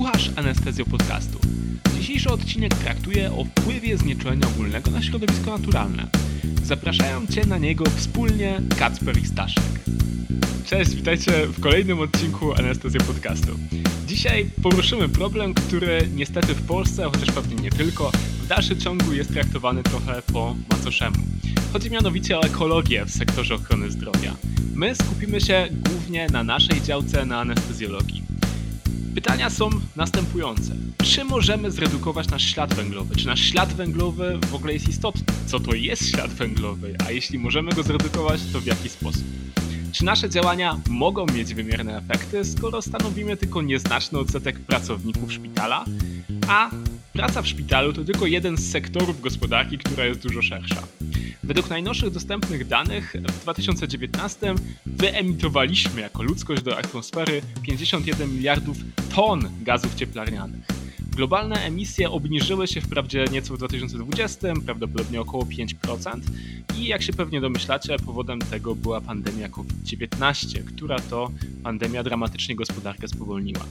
Słuchasz Anestezjo Podcastu. Dzisiejszy odcinek traktuje o wpływie znieczulenia ogólnego na środowisko naturalne. Zapraszają Cię na niego wspólnie Kacper i Staszek. Cześć, witajcie w kolejnym odcinku Anestezjo Podcastu. Dzisiaj poruszymy problem, który niestety w Polsce, chociaż pewnie nie tylko, w dalszym ciągu jest traktowany trochę po macoszemu. Chodzi mianowicie o ekologię w sektorze ochrony zdrowia. My skupimy się głównie na naszej działce na anestezjologii. Pytania są następujące. Czy możemy zredukować nasz ślad węglowy? Czy nasz ślad węglowy w ogóle jest istotny? Co to jest ślad węglowy? A jeśli możemy go zredukować, to w jaki sposób? Czy nasze działania mogą mieć wymierne efekty, skoro stanowimy tylko nieznaczny odsetek pracowników szpitala, a praca w szpitalu to tylko jeden z sektorów gospodarki, która jest dużo szersza? Według najnowszych dostępnych danych w 2019 wyemitowaliśmy jako ludzkość do atmosfery 51 miliardów ton gazów cieplarnianych. Globalne emisje obniżyły się wprawdzie nieco w 2020, prawdopodobnie około 5%, i jak się pewnie domyślacie, powodem tego była pandemia COVID-19, która to pandemia dramatycznie gospodarkę spowolniła.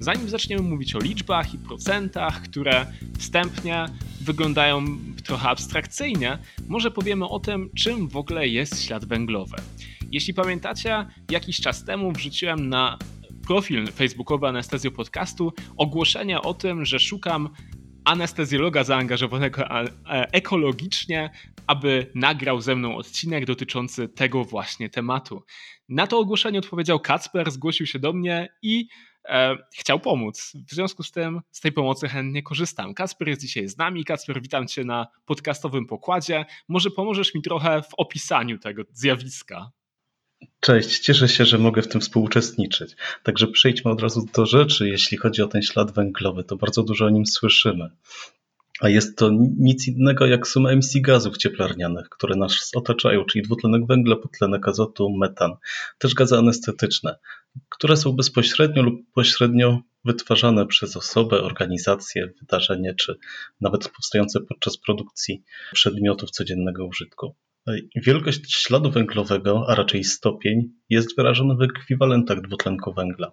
Zanim zaczniemy mówić o liczbach i procentach, które wstępnie wyglądają trochę abstrakcyjnie, może powiemy o tym, czym w ogóle jest ślad węglowy. Jeśli pamiętacie, jakiś czas temu wrzuciłem na profil facebookowy Anestezjo Podcastu ogłoszenie o tym, że szukam anestezjologa zaangażowanego ekologicznie, aby nagrał ze mną odcinek dotyczący tego właśnie tematu. Na to ogłoszenie odpowiedział Kacper, zgłosił się do mnie i e, chciał pomóc. W związku z tym z tej pomocy chętnie korzystam. Kacper jest dzisiaj z nami. Kacper, witam Cię na podcastowym pokładzie. Może pomożesz mi trochę w opisaniu tego zjawiska? Cześć, cieszę się, że mogę w tym współuczestniczyć. Także przejdźmy od razu do rzeczy, jeśli chodzi o ten ślad węglowy. To bardzo dużo o nim słyszymy. A jest to nic innego jak suma emisji gazów cieplarnianych, które nas otaczają, czyli dwutlenek węgla, podtlenek azotu, metan, też gazy anestetyczne, które są bezpośrednio lub pośrednio wytwarzane przez osobę, organizację, wydarzenie, czy nawet powstające podczas produkcji przedmiotów codziennego użytku. Wielkość śladu węglowego, a raczej stopień, jest wyrażona w ekwiwalentach dwutlenku węgla.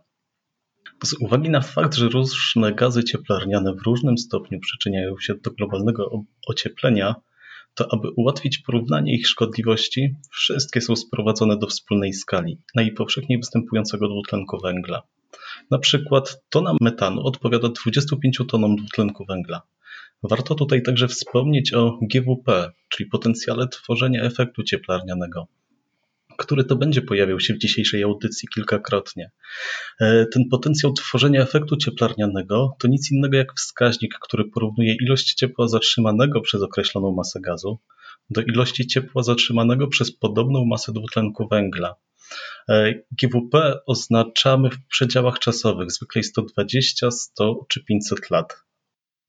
Z uwagi na fakt, że różne gazy cieplarniane w różnym stopniu przyczyniają się do globalnego ocieplenia, to aby ułatwić porównanie ich szkodliwości, wszystkie są sprowadzone do wspólnej skali najpowszechniej występującego dwutlenku węgla. Na przykład tona metanu odpowiada 25 tonom dwutlenku węgla. Warto tutaj także wspomnieć o GWP, czyli potencjale tworzenia efektu cieplarnianego, który to będzie pojawiał się w dzisiejszej audycji kilkakrotnie. E, ten potencjał tworzenia efektu cieplarnianego to nic innego jak wskaźnik, który porównuje ilość ciepła zatrzymanego przez określoną masę gazu do ilości ciepła zatrzymanego przez podobną masę dwutlenku węgla. E, GWP oznaczamy w przedziałach czasowych, zwykle 120, 100 czy 500 lat.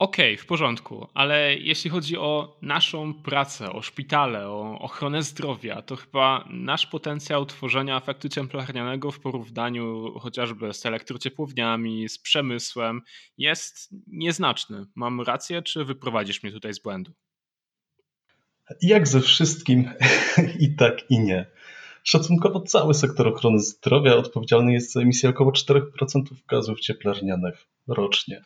Okej, okay, w porządku, ale jeśli chodzi o naszą pracę, o szpitale, o ochronę zdrowia, to chyba nasz potencjał tworzenia efektu cieplarnianego w porównaniu chociażby z elektrociepłowniami, z przemysłem jest nieznaczny. Mam rację, czy wyprowadzisz mnie tutaj z błędu? Jak ze wszystkim i tak i nie. Szacunkowo cały sektor ochrony zdrowia odpowiedzialny jest za emisję około 4% gazów cieplarnianych rocznie.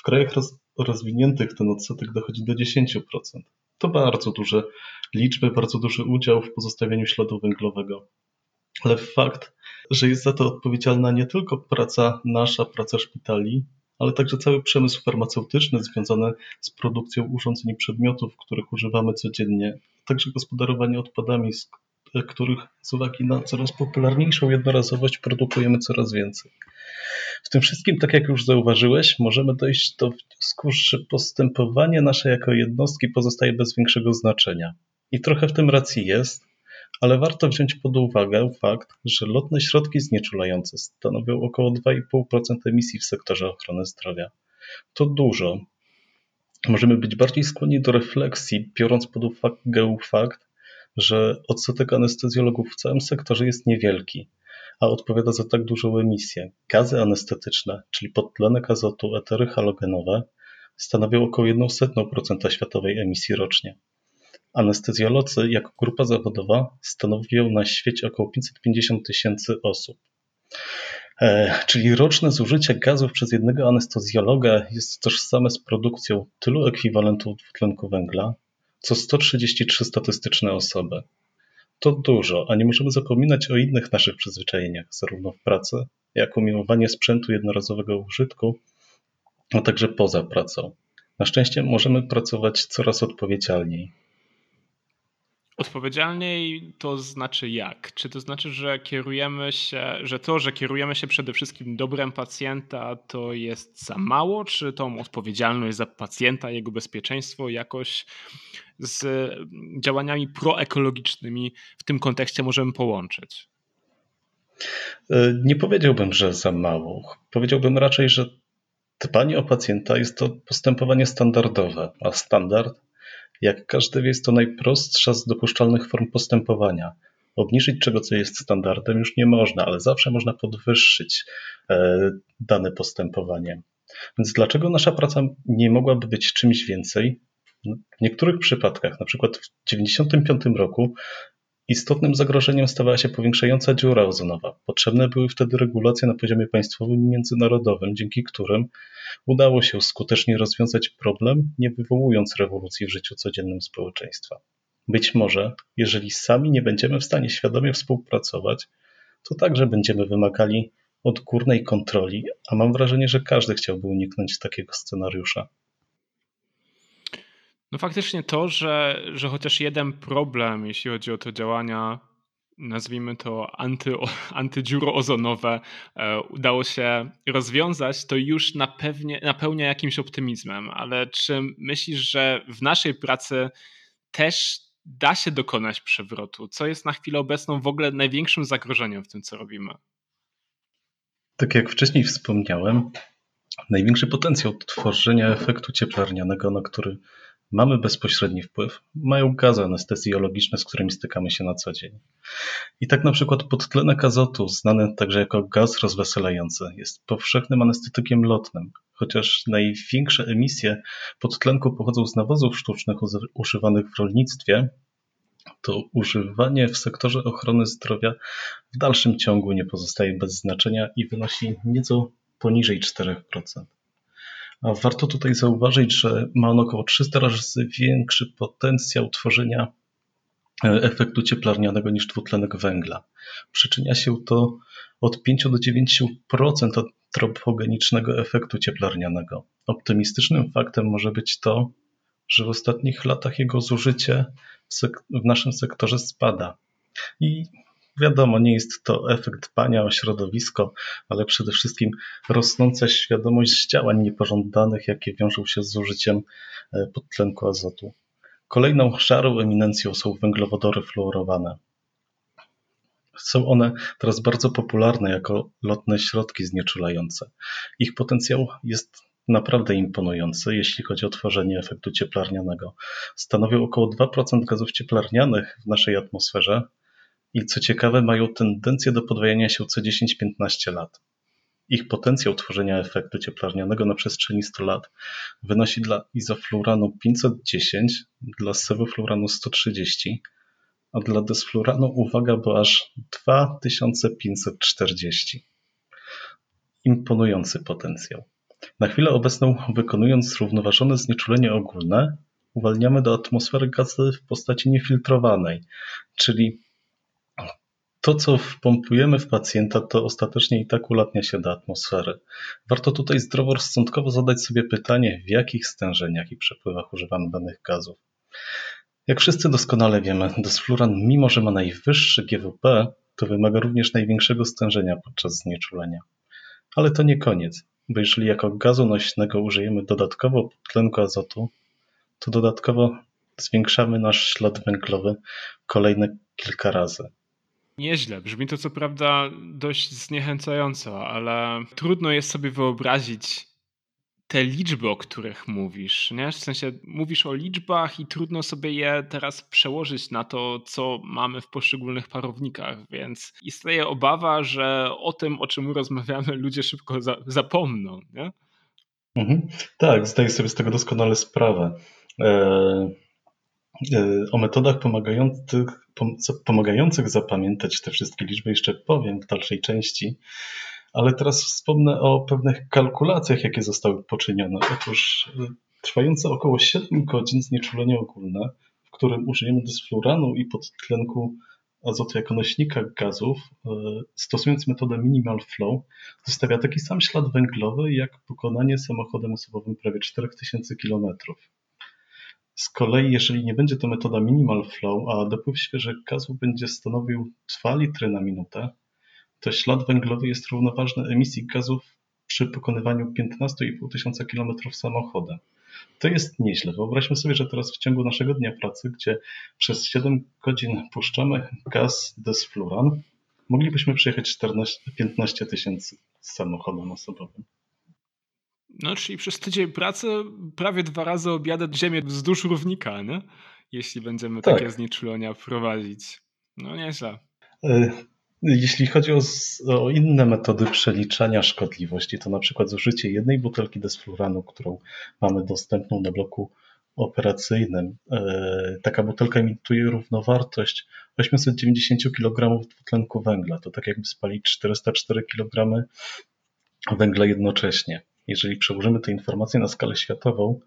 W krajach roz rozwiniętych ten odsetek dochodzi do 10%. To bardzo duże liczby, bardzo duży udział w pozostawianiu śladu węglowego. Ale fakt, że jest za to odpowiedzialna nie tylko praca nasza, praca szpitali, ale także cały przemysł farmaceutyczny związany z produkcją urządzeń i przedmiotów, których używamy codziennie, także gospodarowanie odpadami, z których z uwagi na coraz popularniejszą jednorazowość produkujemy coraz więcej. W tym wszystkim, tak jak już zauważyłeś, możemy dojść do wniosku, że postępowanie nasze jako jednostki pozostaje bez większego znaczenia. I trochę w tym racji jest, ale warto wziąć pod uwagę fakt, że lotne środki znieczulające stanowią około 2,5% emisji w sektorze ochrony zdrowia. To dużo. Możemy być bardziej skłonni do refleksji, biorąc pod uwagę fakt, że odsetek anestezjologów w całym sektorze jest niewielki a odpowiada za tak dużą emisję. Gazy anestetyczne, czyli podtlenek azotu, etery halogenowe, stanowią około 1,01% światowej emisji rocznie. Anestezjolodzy jako grupa zawodowa stanowią na świecie około 550 tysięcy osób. E, czyli roczne zużycie gazów przez jednego anestezjologa jest tożsame z produkcją tylu ekwiwalentów dwutlenku węgla, co 133 statystyczne osoby. To dużo, a nie możemy zapominać o innych naszych przyzwyczajeniach, zarówno w pracy, jak umiłowanie sprzętu jednorazowego użytku, a także poza pracą. Na szczęście możemy pracować coraz odpowiedzialniej. Odpowiedzialniej to znaczy jak? Czy to znaczy, że kierujemy się, że to, że kierujemy się przede wszystkim dobrem pacjenta, to jest za mało? Czy tą odpowiedzialność za pacjenta, jego bezpieczeństwo jakoś z działaniami proekologicznymi w tym kontekście możemy połączyć? E, nie powiedziałbym, że za mało. Powiedziałbym raczej, że dbanie o pacjenta jest to postępowanie standardowe, a standard jak każdy wie, jest to najprostsza z dopuszczalnych form postępowania. Obniżyć czego, co jest standardem, już nie można, ale zawsze można podwyższyć e, dane postępowanie. Więc dlaczego nasza praca nie mogłaby być czymś więcej? W niektórych przypadkach, na przykład w 1995 roku, Istotnym zagrożeniem stawała się powiększająca dziura ozonowa. Potrzebne były wtedy regulacje na poziomie państwowym i międzynarodowym, dzięki którym udało się skutecznie rozwiązać problem, nie wywołując rewolucji w życiu codziennym społeczeństwa. Być może, jeżeli sami nie będziemy w stanie świadomie współpracować, to także będziemy wymagali odgórnej kontroli, a mam wrażenie, że każdy chciałby uniknąć takiego scenariusza. No faktycznie to, że, że chociaż jeden problem, jeśli chodzi o te działania, nazwijmy to anty, antydziuroozonowe, e, udało się rozwiązać, to już napewnie, napełnia jakimś optymizmem. Ale czy myślisz, że w naszej pracy też da się dokonać przewrotu? Co jest na chwilę obecną w ogóle największym zagrożeniem w tym, co robimy? Tak jak wcześniej wspomniałem, największy potencjał tworzenia efektu cieplarnianego, na który mamy bezpośredni wpływ, mają gazy anestezjologiczne, z którymi stykamy się na co dzień. I tak na przykład podtlenek azotu, znany także jako gaz rozweselający, jest powszechnym anestetykiem lotnym, chociaż największe emisje podtlenku pochodzą z nawozów sztucznych używanych w rolnictwie, to używanie w sektorze ochrony zdrowia w dalszym ciągu nie pozostaje bez znaczenia i wynosi nieco poniżej 4%. Warto tutaj zauważyć, że ma on około 300 razy większy potencjał tworzenia e, efektu cieplarnianego niż dwutlenek węgla. Przyczynia się to od 5 do 9% antropogenicznego efektu cieplarnianego. Optymistycznym faktem może być to, że w ostatnich latach jego zużycie w, w naszym sektorze spada. I Wiadomo, nie jest to efekt dbania o środowisko, ale przede wszystkim rosnąca świadomość działań niepożądanych, jakie wiążą się z zużyciem e, podtlenku azotu. Kolejną szarą eminencją są węglowodory fluorowane. Są one teraz bardzo popularne jako lotne środki znieczulające. Ich potencjał jest naprawdę imponujący, jeśli chodzi o tworzenie efektu cieplarnianego. Stanowią około 2% gazów cieplarnianych w naszej atmosferze, i co ciekawe mają tendencję do podwajania się co 10-15 lat. Ich potencjał tworzenia efektu cieplarnianego na przestrzeni 100 lat wynosi dla izofluranu 510, dla sewofluranu 130, a dla desfluranu uwaga, bo aż 2540. Imponujący potencjał. Na chwilę obecną, wykonując zrównoważone znieczulenie ogólne, uwalniamy do atmosfery gazy w postaci niefiltrowanej, czyli to, co wpompujemy w pacjenta, to ostatecznie i tak ulatnia się do atmosfery. Warto tutaj zdroworozsądkowo zadać sobie pytanie, w jakich stężeniach i przepływach używamy danych gazów. Jak wszyscy doskonale wiemy, desfluran, mimo że ma najwyższy GWP, to wymaga również największego stężenia podczas znieczulenia. Ale to nie koniec, bo jeżeli jako gazu nośnego użyjemy dodatkowo tlenku azotu, to dodatkowo zwiększamy nasz ślad węglowy kolejne kilka razy. Nieźle. Brzmi to co prawda dość zniechęcająco, ale trudno jest sobie wyobrazić te liczby, o których mówisz. Nie? W sensie mówisz o liczbach i trudno sobie je teraz przełożyć na to, co mamy w poszczególnych parownikach, więc istnieje obawa, że o tym, o czym rozmawiamy, ludzie szybko za zapomną. Nie? Mhm. Tak, zdaję sobie z tego doskonale sprawę. E, e, o metodach pomagających pomagających zapamiętać te wszystkie liczby jeszcze powiem w dalszej części, Ale teraz wspomnę o pewnych kalkulacjach, jakie zostały poczynione. Otóż y, trwające około 7 godzin znieczulenie ogólne, w którym użyjemy dysfluranu i podtlenku azotu jako nośnika gazów, y, stosując metodę minimal flow, zostawia taki sam ślad węglowy jak pokonanie samochodem osobowym prawie 4000 km. Z kolei, jeżeli nie będzie to metoda minimal flow, a dopływ świeżych gazów będzie stanowił 2 litry na minutę, to ślad węglowy jest równoważny emisji gazów przy pokonywaniu 15,5 tysiąca km samochodem. To jest nieźle. Wyobraźmy sobie, że teraz w ciągu naszego dnia pracy, gdzie przez 7 godzin puszczamy gaz desfluran, moglibyśmy przejechać 14, 15 tysięcy samochodem osobowym. No, czyli przez tydzień pracy prawie dwa razy obiadać ziemię wzdłuż równika, nie? Jeśli będziemy tak. takie znieczulenia prowadzić. No nieźle. E, jeśli chodzi o, o, inne metody przeliczania szkodliwości, to na przykład zużycie jednej butelki desfluranu, którą mamy dostępną na bloku operacyjnym. E, taka butelka emituje równowartość 890 kg dwutlenku węgla. To tak jakby spalić 404 kg węgla jednocześnie. Jeżeli przełożymy te informacje na skalę światową,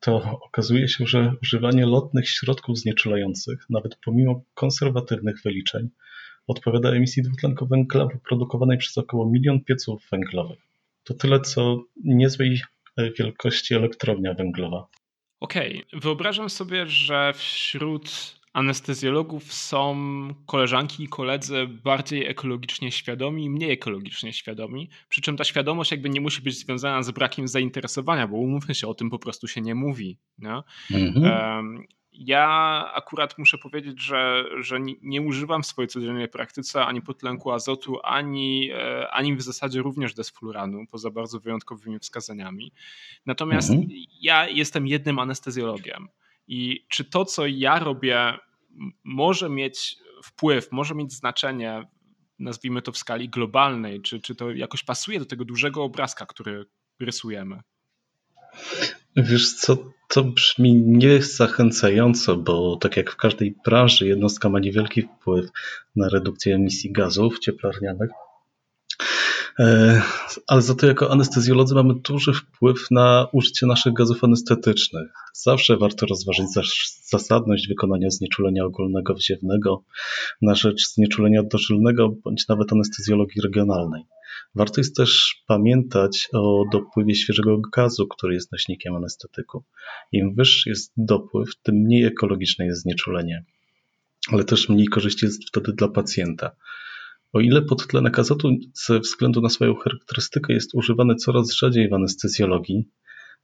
to okazuje się, że używanie lotnych środków znieczulających, nawet pomimo konserwatywnych wyliczeń, odpowiada emisji dwutlenku węgla wyprodukowanej przez około milion pieców węglowych. To tyle, co niezłej wielkości elektrownia węglowa. Okej, okay. wyobrażam sobie, że wśród anestezjologów są koleżanki i koledzy bardziej ekologicznie świadomi i mniej ekologicznie świadomi. Przy czym ta świadomość jakby nie musi być związana z brakiem zainteresowania, bo umówmy się, o tym po prostu się nie mówi. Mhm. Ja akurat muszę powiedzieć, że, że nie, używam w swojej codziennej praktyce ani podtlenku azotu, ani, e, ani w zasadzie również desfluranu, poza bardzo wyjątkowymi wskazaniami. Natomiast mhm. ja jestem jednym anestezjologiem. I czy to, co ja robię, może mieć wpływ, może mieć znaczenie, nazwijmy to w skali globalnej, czy, czy to jakoś pasuje do tego dużego obrazka, który rysujemy? Wiesz co, to brzmi niezachęcająco, bo tak jak w każdej branży jednostka ma niewielki wpływ na redukcję emisji gazów cieplarnianych, ale za to jako anestezjolodzy mamy duży wpływ na użycie naszych gazów anestetycznych. Zawsze warto rozważyć zasadność wykonania znieczulenia ogólnego wziewnego na rzecz znieczulenia dożylnego bądź nawet anestezjologii regionalnej. Warto jest też pamiętać o dopływie świeżego gazu, który jest nośnikiem anestetyku. Im wyższy jest dopływ, tym mniej ekologiczne jest znieczulenie, ale też mniej korzyści jest wtedy dla pacjenta. O ile podtlenek azotu ze względu na swoją charakterystykę jest używany coraz rzadziej w anestezjologii,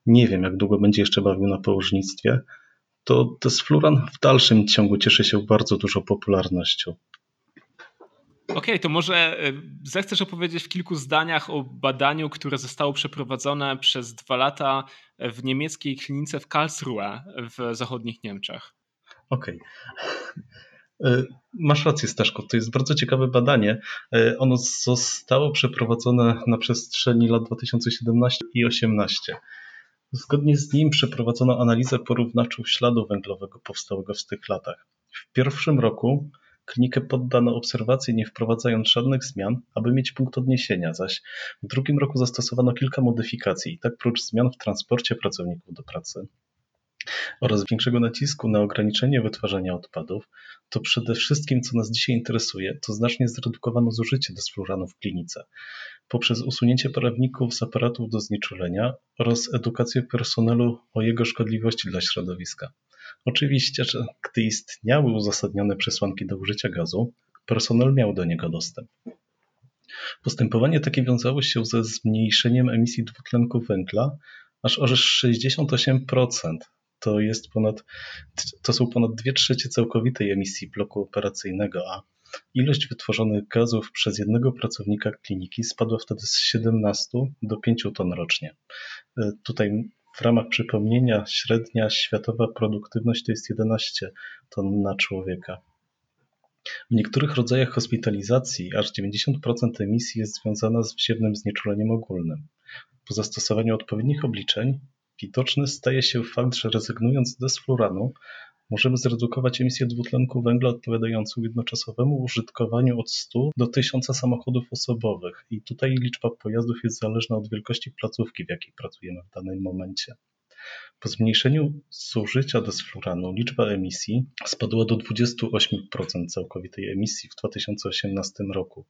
nie wiem jak długo będzie jeszcze bawił na położnictwie, to desfluran w dalszym ciągu cieszy się bardzo dużą popularnością. Okej, okay, to może e, zechcesz opowiedzieć w kilku zdaniach o badaniu, które zostało przeprowadzone przez dwa lata w niemieckiej klinice w Karlsruhe w zachodnich Niemczech. Okej. Okay. E, masz rację, Staszko. To jest bardzo ciekawe badanie. E, ono zostało przeprowadzone na przestrzeni lat 2017 i 2018. Zgodnie z nim przeprowadzono analizę porównawczą śladu węglowego powstałego w tych latach. W pierwszym roku Klinikę poddano obserwacji, nie wprowadzając żadnych zmian, aby mieć punkt odniesienia, zaś w drugim roku zastosowano kilka modyfikacji, tak prócz zmian w transporcie pracowników do pracy oraz większego nacisku na ograniczenie wytwarzania odpadów, to przede wszystkim, co nas dzisiaj interesuje, to znacznie zredukowano zużycie desfluranu w klinice poprzez usunięcie prawników z aparatów do znieczulenia oraz edukację personelu o jego szkodliwości dla środowiska. Oczywiście, że gdy istniały uzasadnione przesłanki do użycia gazu, personel miał do niego dostęp. Postępowanie takie wiązało się ze zmniejszeniem emisji dwutlenku węgla aż o 68%. To, jest ponad, to są ponad 2 trzecie całkowitej emisji bloku operacyjnego, a ilość wytworzonych gazów przez jednego pracownika kliniki spadła wtedy z 17 do 5 ton rocznie. E, tutaj w ramach przypomnienia średnia światowa produktywność to jest 11 ton na człowieka. W niektórych rodzajach hospitalizacji aż 90% emisji jest związana z wsiewnym znieczuleniem ogólnym. Po zastosowaniu odpowiednich obliczeń widoczny staje się fakt, że rezygnując z desfluranu możemy zredukować emisję dwutlenku węgla odpowiadającą jednoczasowemu użytkowaniu od 100 do 1000 samochodów osobowych. I tutaj liczba pojazdów jest zależna od wielkości placówki, w jakiej pracujemy w danym momencie. Po zmniejszeniu zużycia desfluranu liczba emisji spadła do 28% całkowitej emisji w 2018 roku,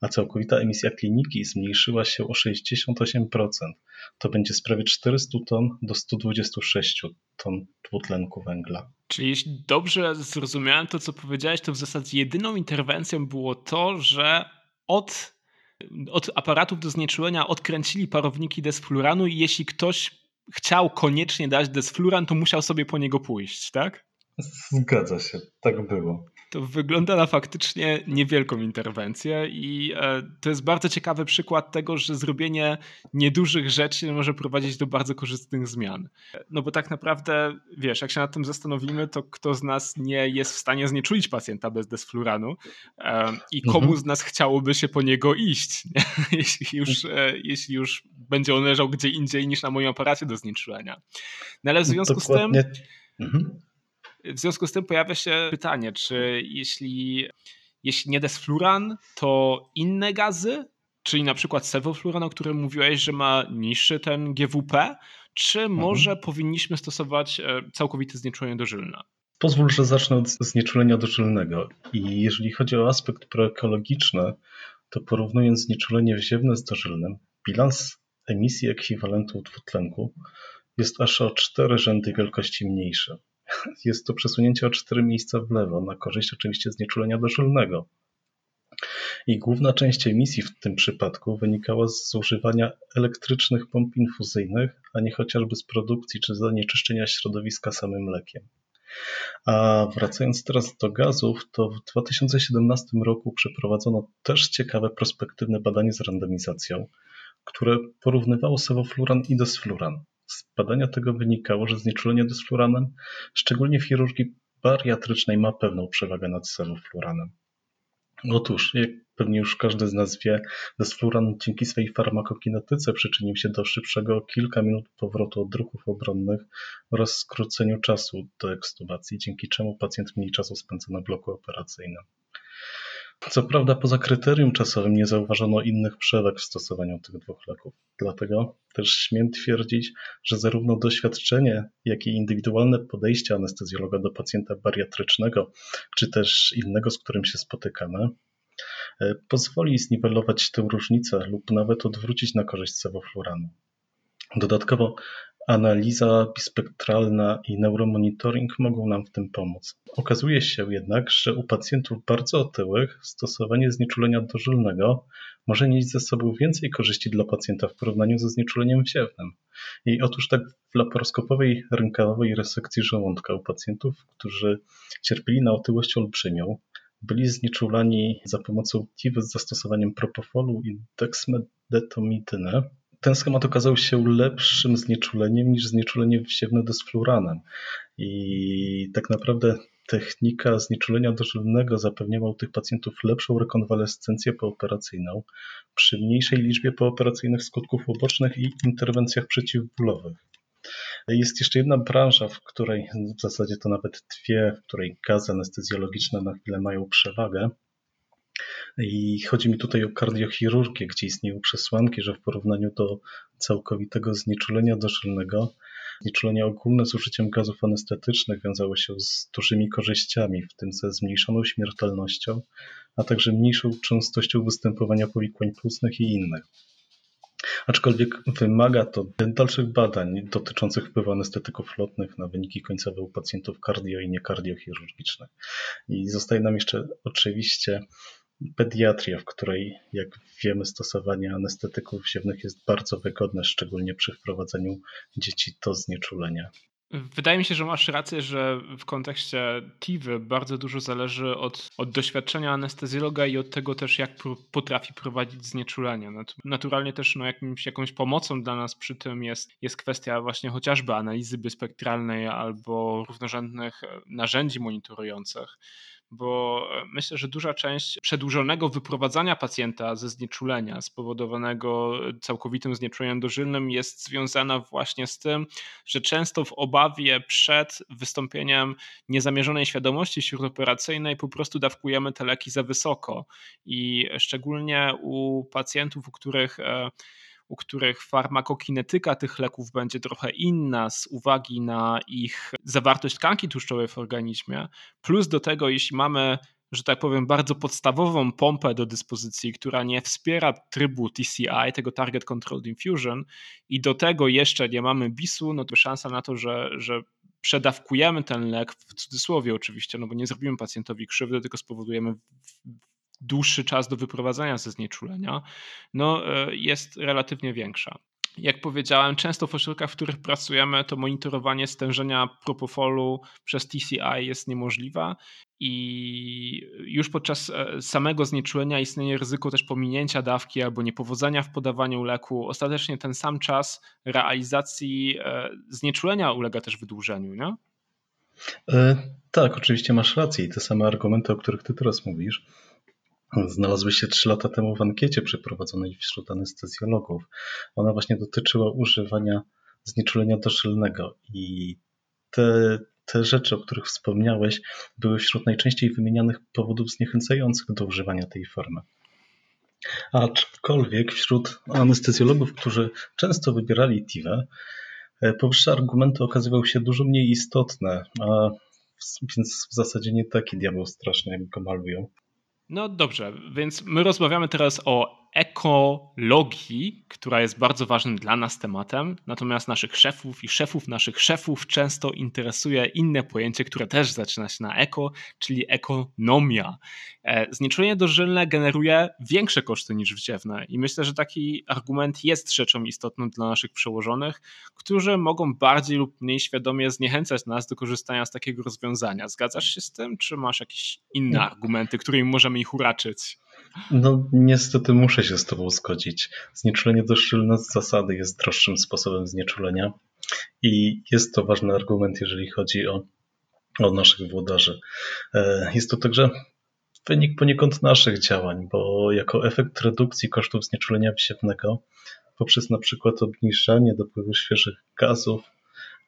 a całkowita emisja kliniki zmniejszyła się o 68%. To będzie z prawie 400 ton do 126 ton dwutlenku węgla. Czyli jeśli dobrze zrozumiałem to, co powiedziałeś, to w zasadzie jedyną interwencją było to, że od, od aparatów do znieczulenia odkręcili parowniki desfluranu i jeśli ktoś chciał koniecznie dać desfluran, to musiał sobie po niego pójść, tak? Zgadza się, tak było. To wygląda na faktycznie niewielką interwencję i e, to jest bardzo ciekawy przykład tego, że zrobienie niedużych rzeczy może prowadzić do bardzo korzystnych zmian. No bo tak naprawdę, wiesz, jak się nad tym zastanowimy, to kto z nas nie jest w stanie znieczulić pacjenta bez desfluranu e, i komu mhm. z nas chciałoby się po niego iść, jeśli już, e, jeśli już będzie on leżał gdzie indziej niż na moim aparacie do znieczulenia. No ale w związku Dokładnie. z tym... Mhm. W związku z tym pojawia się pytanie, czy jeśli, jeśli nie desfluran, to inne gazy, czyli na przykład sevofluran, o którym mówiłeś, że ma niższy ten GWP, czy mhm. może powinniśmy stosować e, całkowite znieczulenie dożylne? Pozwól, że zacznę od znieczulenia dożylnego. I jeżeli chodzi o aspekt proekologiczny, to porównując znieczulenie wziewne z dożylnym, bilans emisji ekwiwalentu dwutlenku jest aż o cztery rzędy wielkości mniejszy. Jest to przesunięcie o cztery miejsca w lewo, na korzyść oczywiście znieczulenia dożylnego. I główna część emisji w tym przypadku wynikała z zużywania elektrycznych pomp infuzyjnych, a nie chociażby z produkcji czy zanieczyszczenia środowiska samym mlekiem. A wracając teraz do gazów, to w 2017 roku przeprowadzono też ciekawe prospektywne badanie z randomizacją, które porównywało sewofluran i desfluran. Z badania tego wynikało, że znieczulenie desfluranem, szczególnie w chirurgii bariatrycznej, ma pewną przewagę nad sevofluranem. Otóż, jak pewnie już każdy z nas wie, desfluran dzięki swej farmakokinetyce przyczynił się do szybszego kilka minut powrotu odruchów obronnych oraz skróceniu czasu do ekstubacji, dzięki czemu pacjent mniej czasu spędza na bloku operacyjnym. Co prawda poza kryterium czasowym nie zauważono innych przewag w stosowaniu tych dwóch leków. Dlatego też śmiem twierdzić, że zarówno doświadczenie, jak i indywidualne podejście anestezjologa do pacjenta bariatrycznego, czy też innego, z którym się spotykamy, e, pozwoli zniwelować tę różnicę lub nawet odwrócić na korzyść sewofluranu. Dodatkowo Analiza bispektralna i neuromonitoring mogą nam w tym pomóc. Okazuje się jednak, że u pacjentów bardzo otyłych stosowanie znieczulenia dożylnego może nieść ze sobą więcej korzyści dla pacjenta w porównaniu ze znieczuleniem wsiewnym. I otóż tak w laparoskopowej rękawowej resekcji żołądka u pacjentów, którzy cierpieli na otyłość olbrzymią, byli znieczulani za pomocą TIW z zastosowaniem propofolu i dexmedetomidynę, ten schemat okazał się lepszym znieczuleniem niż znieczulenie wsiewne desfluranem. I tak naprawdę technika znieczulenia dożylnego zapewniała u tych pacjentów lepszą rekonwalescencję pooperacyjną przy mniejszej liczbie pooperacyjnych skutków ubocznych i interwencjach przeciwbólowych. Jest jeszcze jedna branża, w której w zasadzie to nawet dwie, w której gazy anestezjologiczne na chwilę mają przewagę. I chodzi mi tutaj o kardiochirurgię, gdzie istnieją przesłanki, że w porównaniu do całkowitego znieczulenia dożylnego, znieczulenia ogólne z użyciem gazów anestetycznych wiązało się z dużymi korzyściami, w tym ze zmniejszoną śmiertelnością, a także mniejszą częstością występowania powikłań płucnych i innych. Aczkolwiek wymaga to dalszych badań dotyczących wpływu anestetyków lotnych na wyniki końcowe u pacjentów kardio i niekardiochirurgicznych. I zostaje nam jeszcze oczywiście pediatria, w której, jak wiemy, stosowanie anestetyków wsiewnych jest bardzo wygodne, szczególnie przy wprowadzeniu dzieci do znieczulenia. Wydaje mi się, że masz rację, że w kontekście TIWY bardzo dużo zależy od, od doświadczenia anestezjologa i od tego też, jak potrafi prowadzić znieczulenie. Naturalnie też no, jakimś, jakąś pomocą dla nas przy tym jest, jest kwestia właśnie chociażby analizy bispektralnej albo równorzędnych narzędzi monitorujących. Bo myślę, że duża część przedłużonego wyprowadzania pacjenta ze znieczulenia spowodowanego całkowitym znieczuleniem dożylnym jest związana właśnie z tym, że często w obawie przed wystąpieniem niezamierzonej świadomości śródoperacyjnej po prostu dawkujemy te leki za wysoko. I szczególnie u pacjentów, u których e, u których farmakokinetyka tych leków będzie trochę inna z uwagi na ich zawartość tkanki tłuszczowej w organizmie, plus do tego, jeśli mamy że tak powiem, bardzo podstawową pompę do dyspozycji, która nie wspiera trybu TCI, tego Target Controlled Infusion, i do tego jeszcze nie mamy BIS-u, no to szansa na to, że, że przedawkujemy ten lek, w cudzysłowie oczywiście, no bo nie zrobimy pacjentowi krzywdy, tylko spowodujemy dłuższy czas do wyprowadzenia ze znieczulenia, no, e, jest relatywnie większa. Jak powiedziałem, często w ośrodkach, w których pracujemy, to monitorowanie stężenia propofolu przez TCI jest niemożliwe i już podczas e, samego znieczulenia istnieje ryzyko też pominięcia dawki albo niepowodzenia w podawaniu leku. Ostatecznie ten sam czas realizacji e, znieczulenia ulega też wydłużeniu, nie? tak, oczywiście masz rację i te same argumenty, o których ty teraz mówisz, znalazły się trzy lata temu w ankiecie przeprowadzonej wśród anestezjologów. Ona właśnie dotyczyła używania znieczulenia dożylnego i te, te rzeczy, o których wspomniałeś, były wśród najczęściej wymienianych powodów zniechęcających do używania tej formy. Aczkolwiek wśród anestezjologów, którzy często wybierali TIVE, powyższe argumenty okazywały się dużo mniej istotne, a więc w zasadzie nie taki diabeł straszny, jak go malują. No dobrze, więc my rozmawiamy teraz o ekologii, która jest bardzo ważnym dla nas tematem, natomiast naszych szefów i szefów naszych szefów często interesuje inne pojęcie, które też zaczyna się na eko, czyli ekonomia. E, znieczulenie dożylne generuje większe koszty niż wziewne i myślę, że taki argument jest rzeczą istotną dla naszych przełożonych, którzy mogą bardziej lub mniej świadomie zniechęcać nas do korzystania z takiego rozwiązania. Zgadzasz się z tym, czy masz jakieś inne argumenty, którymi możemy ich uraczyć? No, niestety muszę się z Tobą zgodzić. Znieczulenie doszczylne z zasady jest droższym sposobem znieczulenia i jest to ważny argument, jeżeli chodzi o, o naszych włodarzy. E, jest to także wynik poniekąd naszych działań, bo jako efekt redukcji kosztów znieczulenia wsiewnego poprzez na przykład obniżanie dopływu świeżych gazów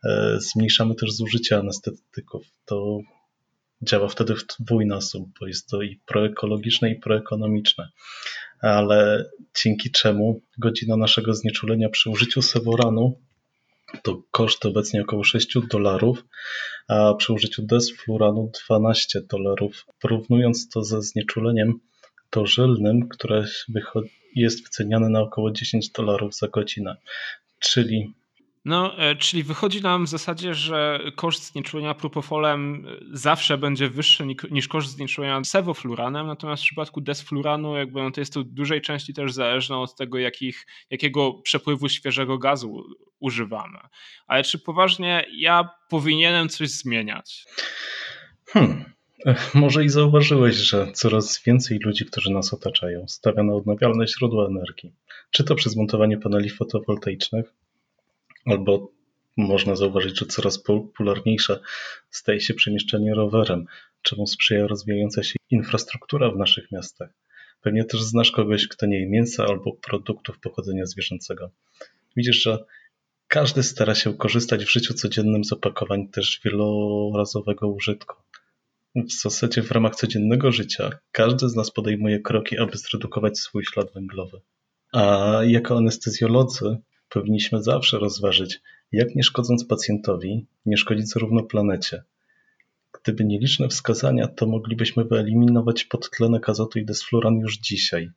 e, zmniejszamy też zużycie anestetyków. To działa wtedy w dwójnasób, bo jest to i proekologiczne, i proekonomiczne. Ale dzięki czemu godzina naszego znieczulenia przy użyciu seworanu to koszt obecnie około 6 dolarów, a przy użyciu desfluranu 12 dolarów. Porównując to ze znieczuleniem dożylnym, które jest wyceniane na około 10 dolarów za godzinę. Czyli no, e, czyli wychodzi nam w zasadzie, że koszt znieczulenia propofolem e, zawsze będzie wyższy niż koszt znieczulenia sewofluranem, natomiast w przypadku desfluranu jakby no to jest to w dużej części też zależne od tego, jakich, jakiego przepływu świeżego gazu używamy. Ale czy poważnie ja powinienem coś zmieniać? Hmm. Może i zauważyłeś, że coraz więcej ludzi, którzy nas otaczają, stawia na odnawialne źródła energii. Czy to przez montowanie paneli fotowoltaicznych, Albo można zauważyć, że coraz popularniejsze staje się przemieszczanie rowerem, czemu sprzyja rozwijająca się infrastruktura w naszych miastach. Pewnie też znasz kogoś, kto nie je mięsa albo produktów pochodzenia zwierzęcego. Widzisz, że każdy stara się korzystać w życiu codziennym z opakowań też wielorazowego użytku. W zasadzie w ramach codziennego życia każdy z nas podejmuje kroki, aby zredukować swój ślad węglowy. A jako anestezjolodzy Powinniśmy zawsze rozważyć, jak nie szkodząc pacjentowi, nie szkodzić zarówno planecie. Gdyby nieliczne wskazania, to moglibyśmy wyeliminować podtlenek azotu i desfluran już dzisiaj.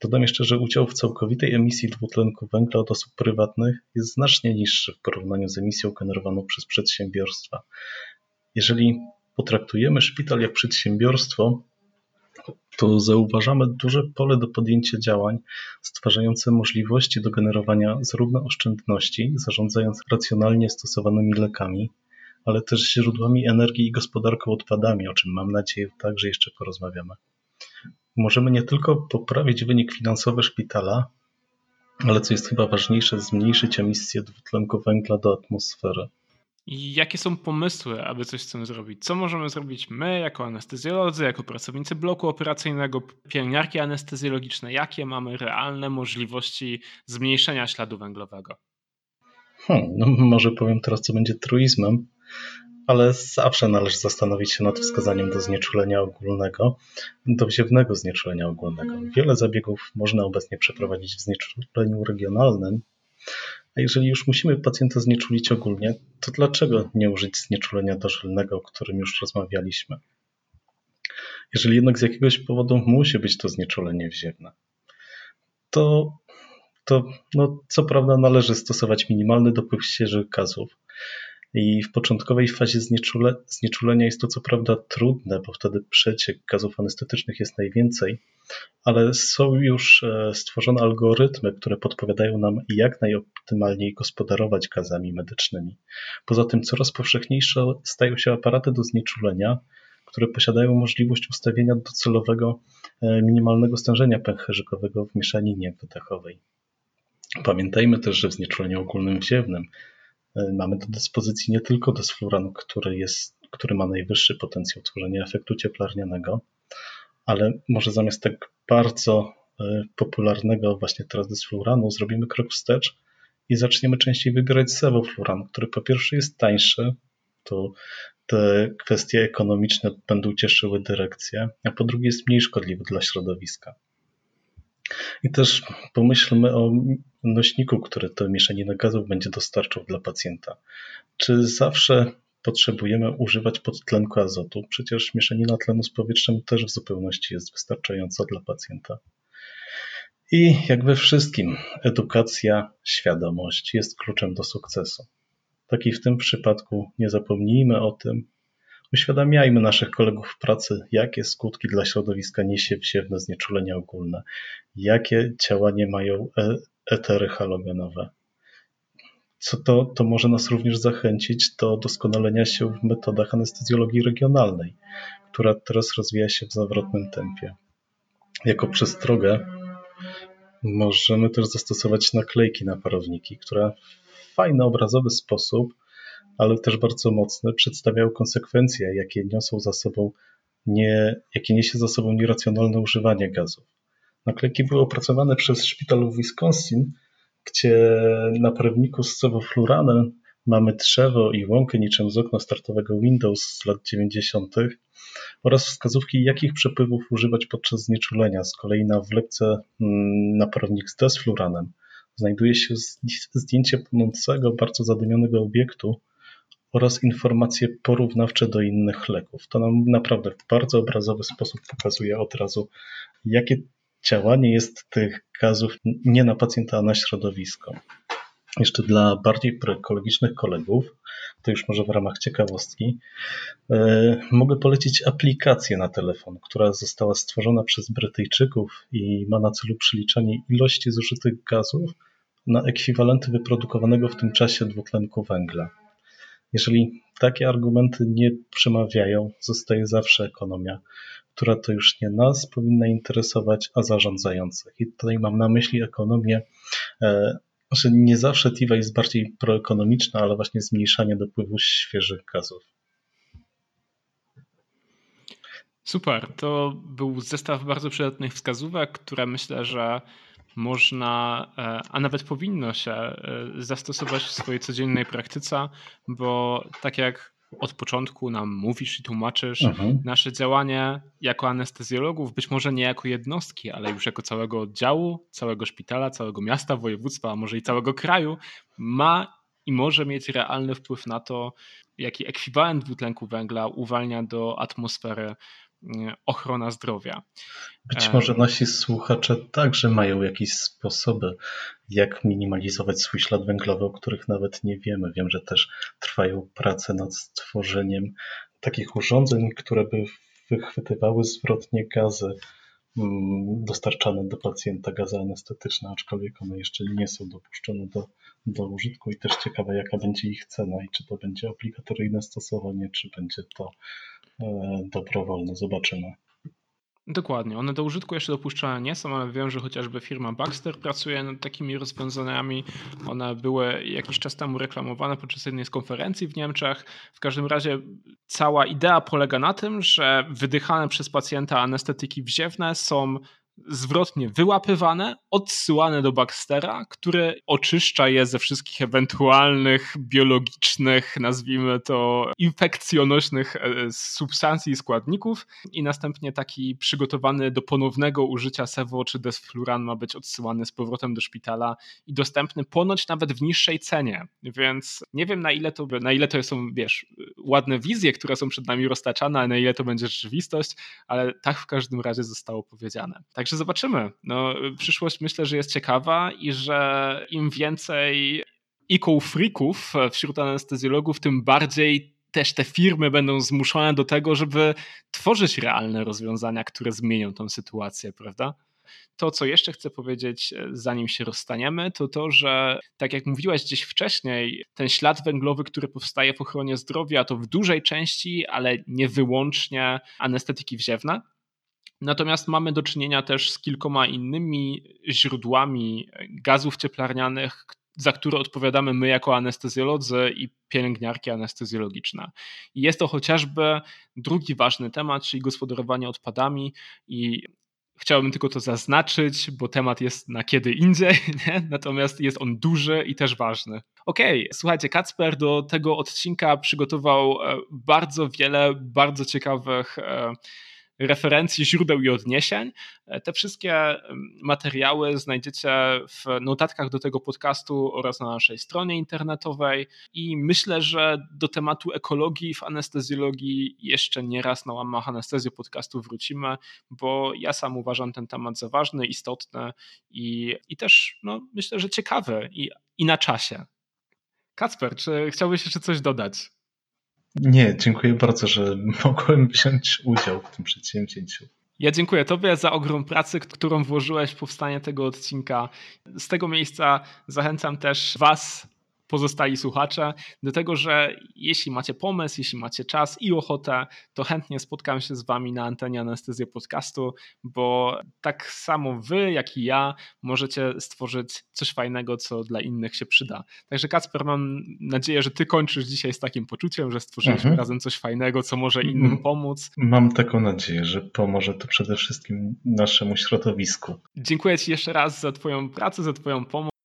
Dodam jeszcze, że udział w całkowitej emisji dwutlenku węgla od osób prywatnych jest znacznie niższy w porównaniu z emisją generowaną przez przedsiębiorstwa. Jeżeli potraktujemy szpital jak przedsiębiorstwo, to zauważamy duże pole do podjęcia działań stwarzające możliwości do generowania zarówno oszczędności, zarządzając racjonalnie stosowanymi lekami, ale też źródłami energii i gospodarką odpadami, o czym mam nadzieję także jeszcze porozmawiamy. Możemy nie tylko poprawić wynik finansowy szpitala, ale co jest chyba ważniejsze, zmniejszyć emisję dwutlenku węgla do atmosfery. I jakie są pomysły, aby coś z tym zrobić? Co możemy zrobić my, jako anestezjolodzy, jako pracownicy bloku operacyjnego, pielęgniarki anestezjologiczne? Jakie mamy realne możliwości zmniejszenia śladu węglowego? Hmm, no może powiem teraz, co będzie truizmem, ale zawsze należy zastanowić się nad wskazaniem do znieczulenia ogólnego, do wziewnego znieczulenia ogólnego. Wiele zabiegów można obecnie przeprowadzić w znieczuleniu regionalnym, a jeżeli już musimy pacjenta znieczulić ogólnie, to dlaczego nie użyć znieczulenia dożylnego, o którym już rozmawialiśmy? Jeżeli jednak z jakiegoś powodu musi być to znieczulenie wziewne, to, to no, co prawda należy stosować minimalny dopływ świeżych gazów, i w początkowej fazie znieczule, znieczulenia jest to co prawda trudne, bo wtedy przeciek gazów anestetycznych jest najwięcej, ale są już e, stworzone algorytmy, które podpowiadają nam, jak najoptymalniej gospodarować gazami medycznymi. Poza tym coraz powszechniejsze stają się aparaty do znieczulenia, które posiadają możliwość ustawienia docelowego e, minimalnego stężenia pęcherzykowego w mieszaninie wydechowej. Pamiętajmy też, że w znieczuleniu ogólnym wziewnym mamy do dyspozycji nie tylko desfluran, który, jest, który ma najwyższy potencjał tworzenia efektu cieplarnianego, ale może zamiast tak bardzo e, popularnego właśnie teraz desfluranu zrobimy krok wstecz i zaczniemy częściej wybierać sevofluran, który po pierwsze jest tańszy, to te kwestie ekonomiczne będą cieszyły dyrekcję, a po drugie jest mniej szkodliwy dla środowiska. I też pomyślmy o nośniku, który tę mieszaninę gazów będzie dostarczał dla pacjenta. Czy zawsze potrzebujemy używać podtlenku azotu? Przecież mieszanina tlenu z powietrzem też w zupełności jest wystarczająca dla pacjenta. I jak we wszystkim, edukacja, świadomość jest kluczem do sukcesu. Tak i w tym przypadku nie zapomnijmy o tym, Uświadamiajmy naszych kolegów w pracy, jakie skutki dla środowiska niesie wsiewne znieczulenie ogólne, jakie działanie mają e etery halogenowe. Co to, to może nas również zachęcić do doskonalenia się w metodach anestezjologii regionalnej, która teraz rozwija się w zawrotnym tempie. Jako przestrogę możemy też zastosować naklejki na parowniki, które w fajny, obrazowy sposób ale też bardzo mocne, przedstawiają konsekwencje, jakie niosą za sobą nie, jakie niesie za sobą nieracjonalne używanie gazów. Naklejki były opracowane przez szpital w Wisconsin, gdzie na prawniku z cewofluranem mamy drzewo i łąkę niczym z okna startowego Windows z lat 90. oraz wskazówki, jakich przepływów używać podczas znieczulenia. Z kolei na wlepce mm, prawnik z desfluranem znajduje się zdjęcie płonącego, bardzo zadymionego obiektu, oraz informacje porównawcze do innych leków. To nam naprawdę w bardzo obrazowy sposób pokazuje od razu, jakie działanie jest tych gazów nie na pacjenta, a na środowisko. Jeszcze dla bardziej proekologicznych kolegów, to już może w ramach ciekawostki, yy, mogę polecić aplikację na telefon, która została stworzona przez Brytyjczyków i ma na celu przeliczanie ilości zużytych gazów na ekwiwalenty wyprodukowanego w tym czasie dwutlenku węgla. Jeżeli takie argumenty nie przemawiają, zostaje zawsze ekonomia, która to już nie nas powinna interesować, a zarządzających. I tutaj mam na myśli ekonomię, e, że nie zawsze TIWA jest bardziej proekonomiczna, ale właśnie zmniejszanie dopływu świeżych gazów. Super, to był zestaw bardzo przydatnych wskazówek, które myślę, że można, e, a nawet powinno się e, zastosować w swojej codziennej praktyce, bo tak jak od początku nam mówisz i tłumaczysz, mhm. nasze działanie jako anestezjologów, być może nie jako jednostki, ale już jako całego oddziału, całego szpitala, całego miasta, województwa, a może i całego kraju, ma i może mieć realny wpływ na to, jaki ekwiwalent dwutlenku węgla uwalnia do atmosfery ochrona zdrowia. Być może nasi słuchacze także mają jakieś sposoby, jak minimalizować swój ślad węglowy, o których nawet nie wiemy. Wiem, że też trwają prace nad stworzeniem takich urządzeń, które by wychwytywały zwrotnie gazy mm, dostarczane do pacjenta, gazy anestetyczne, aczkolwiek one jeszcze nie są dopuszczone do, do użytku i też ciekawe, jaka będzie ich cena i czy to będzie obligatoryjne stosowanie, czy będzie to E, dobrowolne. Zobaczymy. Dokładnie. One do użytku jeszcze dopuszczone nie są, ale wiem, że chociażby firma Baxter pracuje nad takimi rozwiązaniami. One były jakiś czas temu reklamowane podczas jednej z konferencji w Niemczech. W każdym razie cała idea polega na tym, że wydychane przez pacjenta anestetyki wziewne są zwrotnie wyłapywane, odsyłane do Baxtera, który oczyszcza je ze wszystkich ewentualnych biologicznych, nazwijmy to, infekcjonośnych e, substancji i składników i następnie taki przygotowany do ponownego użycia Sevo czy Desfluran ma być odsyłany z powrotem do szpitala i dostępny ponoć nawet w niższej cenie, więc nie wiem na ile to, na ile to są, wiesz, ładne wizje, które są przed nami roztaczane, a na ile to będzie rzeczywistość, ale tak w każdym razie zostało powiedziane. Tak Także zobaczymy. No, przyszłość myślę, że jest ciekawa i że im więcej eco-freaków wśród anestezjologów, tym bardziej też te firmy będą zmuszone do tego, żeby tworzyć realne rozwiązania, które zmienią tą sytuację, prawda? To, co jeszcze chcę powiedzieć, zanim się rozstaniemy, to to, że tak jak mówiłaś gdzieś wcześniej, ten ślad węglowy, który powstaje w ochronie zdrowia, to w dużej części, ale nie wyłącznie anestetyki wziewne. Natomiast mamy do czynienia też z kilkoma innymi źródłami gazów cieplarnianych, za które odpowiadamy my jako anestezjolodzy i pielęgniarki anestezjologiczne. I jest to chociażby drugi ważny temat, czyli gospodarowanie odpadami i Chciałbym tylko to zaznaczyć, bo temat jest na kiedy indziej, nie? natomiast jest on duży i też ważny. Okej, okay, słuchajcie, Kacper do tego odcinka przygotował e, bardzo wiele bardzo ciekawych e, referencji, źródeł i odniesień. E, te wszystkie materiały znajdziecie w notatkach do tego podcastu oraz na naszej stronie internetowej i myślę, że do tematu ekologii w anestezjologii jeszcze nie raz na łamach anestezji podcastu wrócimy, bo ja sam uważam ten temat za ważny, istotny i, i też no, myślę, że ciekawy i, i na czasie. Kacper, czy chciałbyś jeszcze coś dodać? Nie, dziękuję bardzo, że mogłem wziąć udział w tym przedsięwzięciu. Ja dziękuję Tobie za ogrom pracy, którą włożyłeś w powstanie tego odcinka. Z tego miejsca zachęcam też Was, pozostali słuchacze, do tego, że jeśli macie pomysł, jeśli macie czas i ochotę, to chętnie spotkam się z Wami na antenie Anestezja Podcastu, bo tak samo Wy, jak i ja możecie stworzyć coś fajnego, co dla innych się przyda. Także Kacper, mam nadzieję, że Ty kończysz dzisiaj z takim poczuciem, że stworzyliśmy mhm. razem coś fajnego, co może innym mhm. pomóc. Mam taką nadzieję, że pomoże to przede wszystkim naszemu środowisku. Dziękuję Ci jeszcze raz za Twoją pracę, za Twoją pomoc.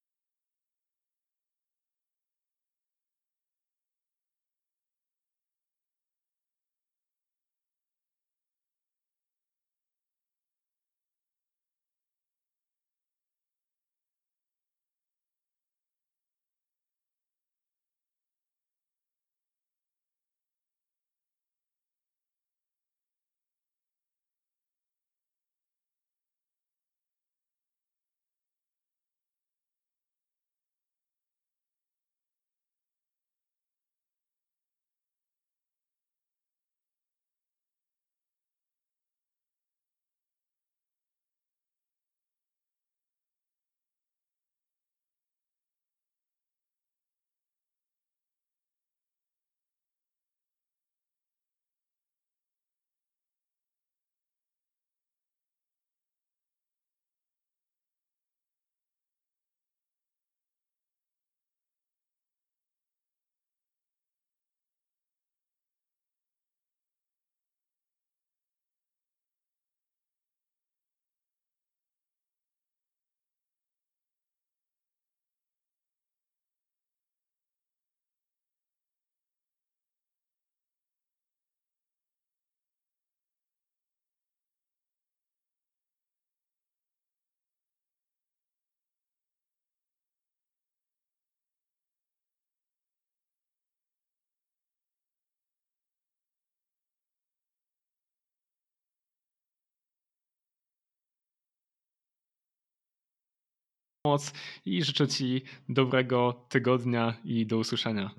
Pomoc i życzę Ci dobrego tygodnia i do usłyszenia.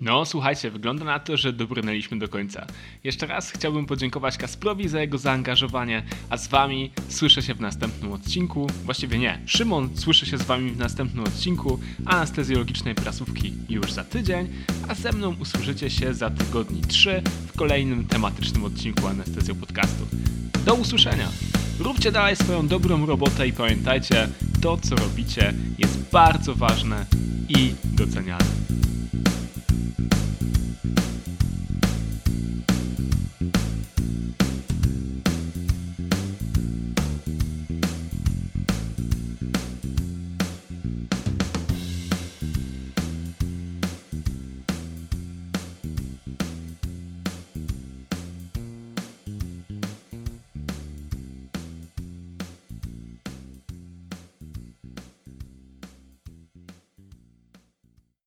No, słuchajcie, wygląda na to, że dobrnęliśmy do końca. Jeszcze raz chciałbym podziękować Kasprowi za jego zaangażowanie, a z Wami słyszę się w następnym odcinku. Właściwie nie, Szymon słyszy się z Wami w następnym odcinku anestezjologicznej prasówki już za tydzień, a ze mną usłyszycie się za tygodni 3 w kolejnym tematycznym odcinku Anestezjo Podcastu. Do usłyszenia! Róbcie dalej swoją dobrą robotę i pamiętajcie, to co robicie jest bardzo ważne i doceniane.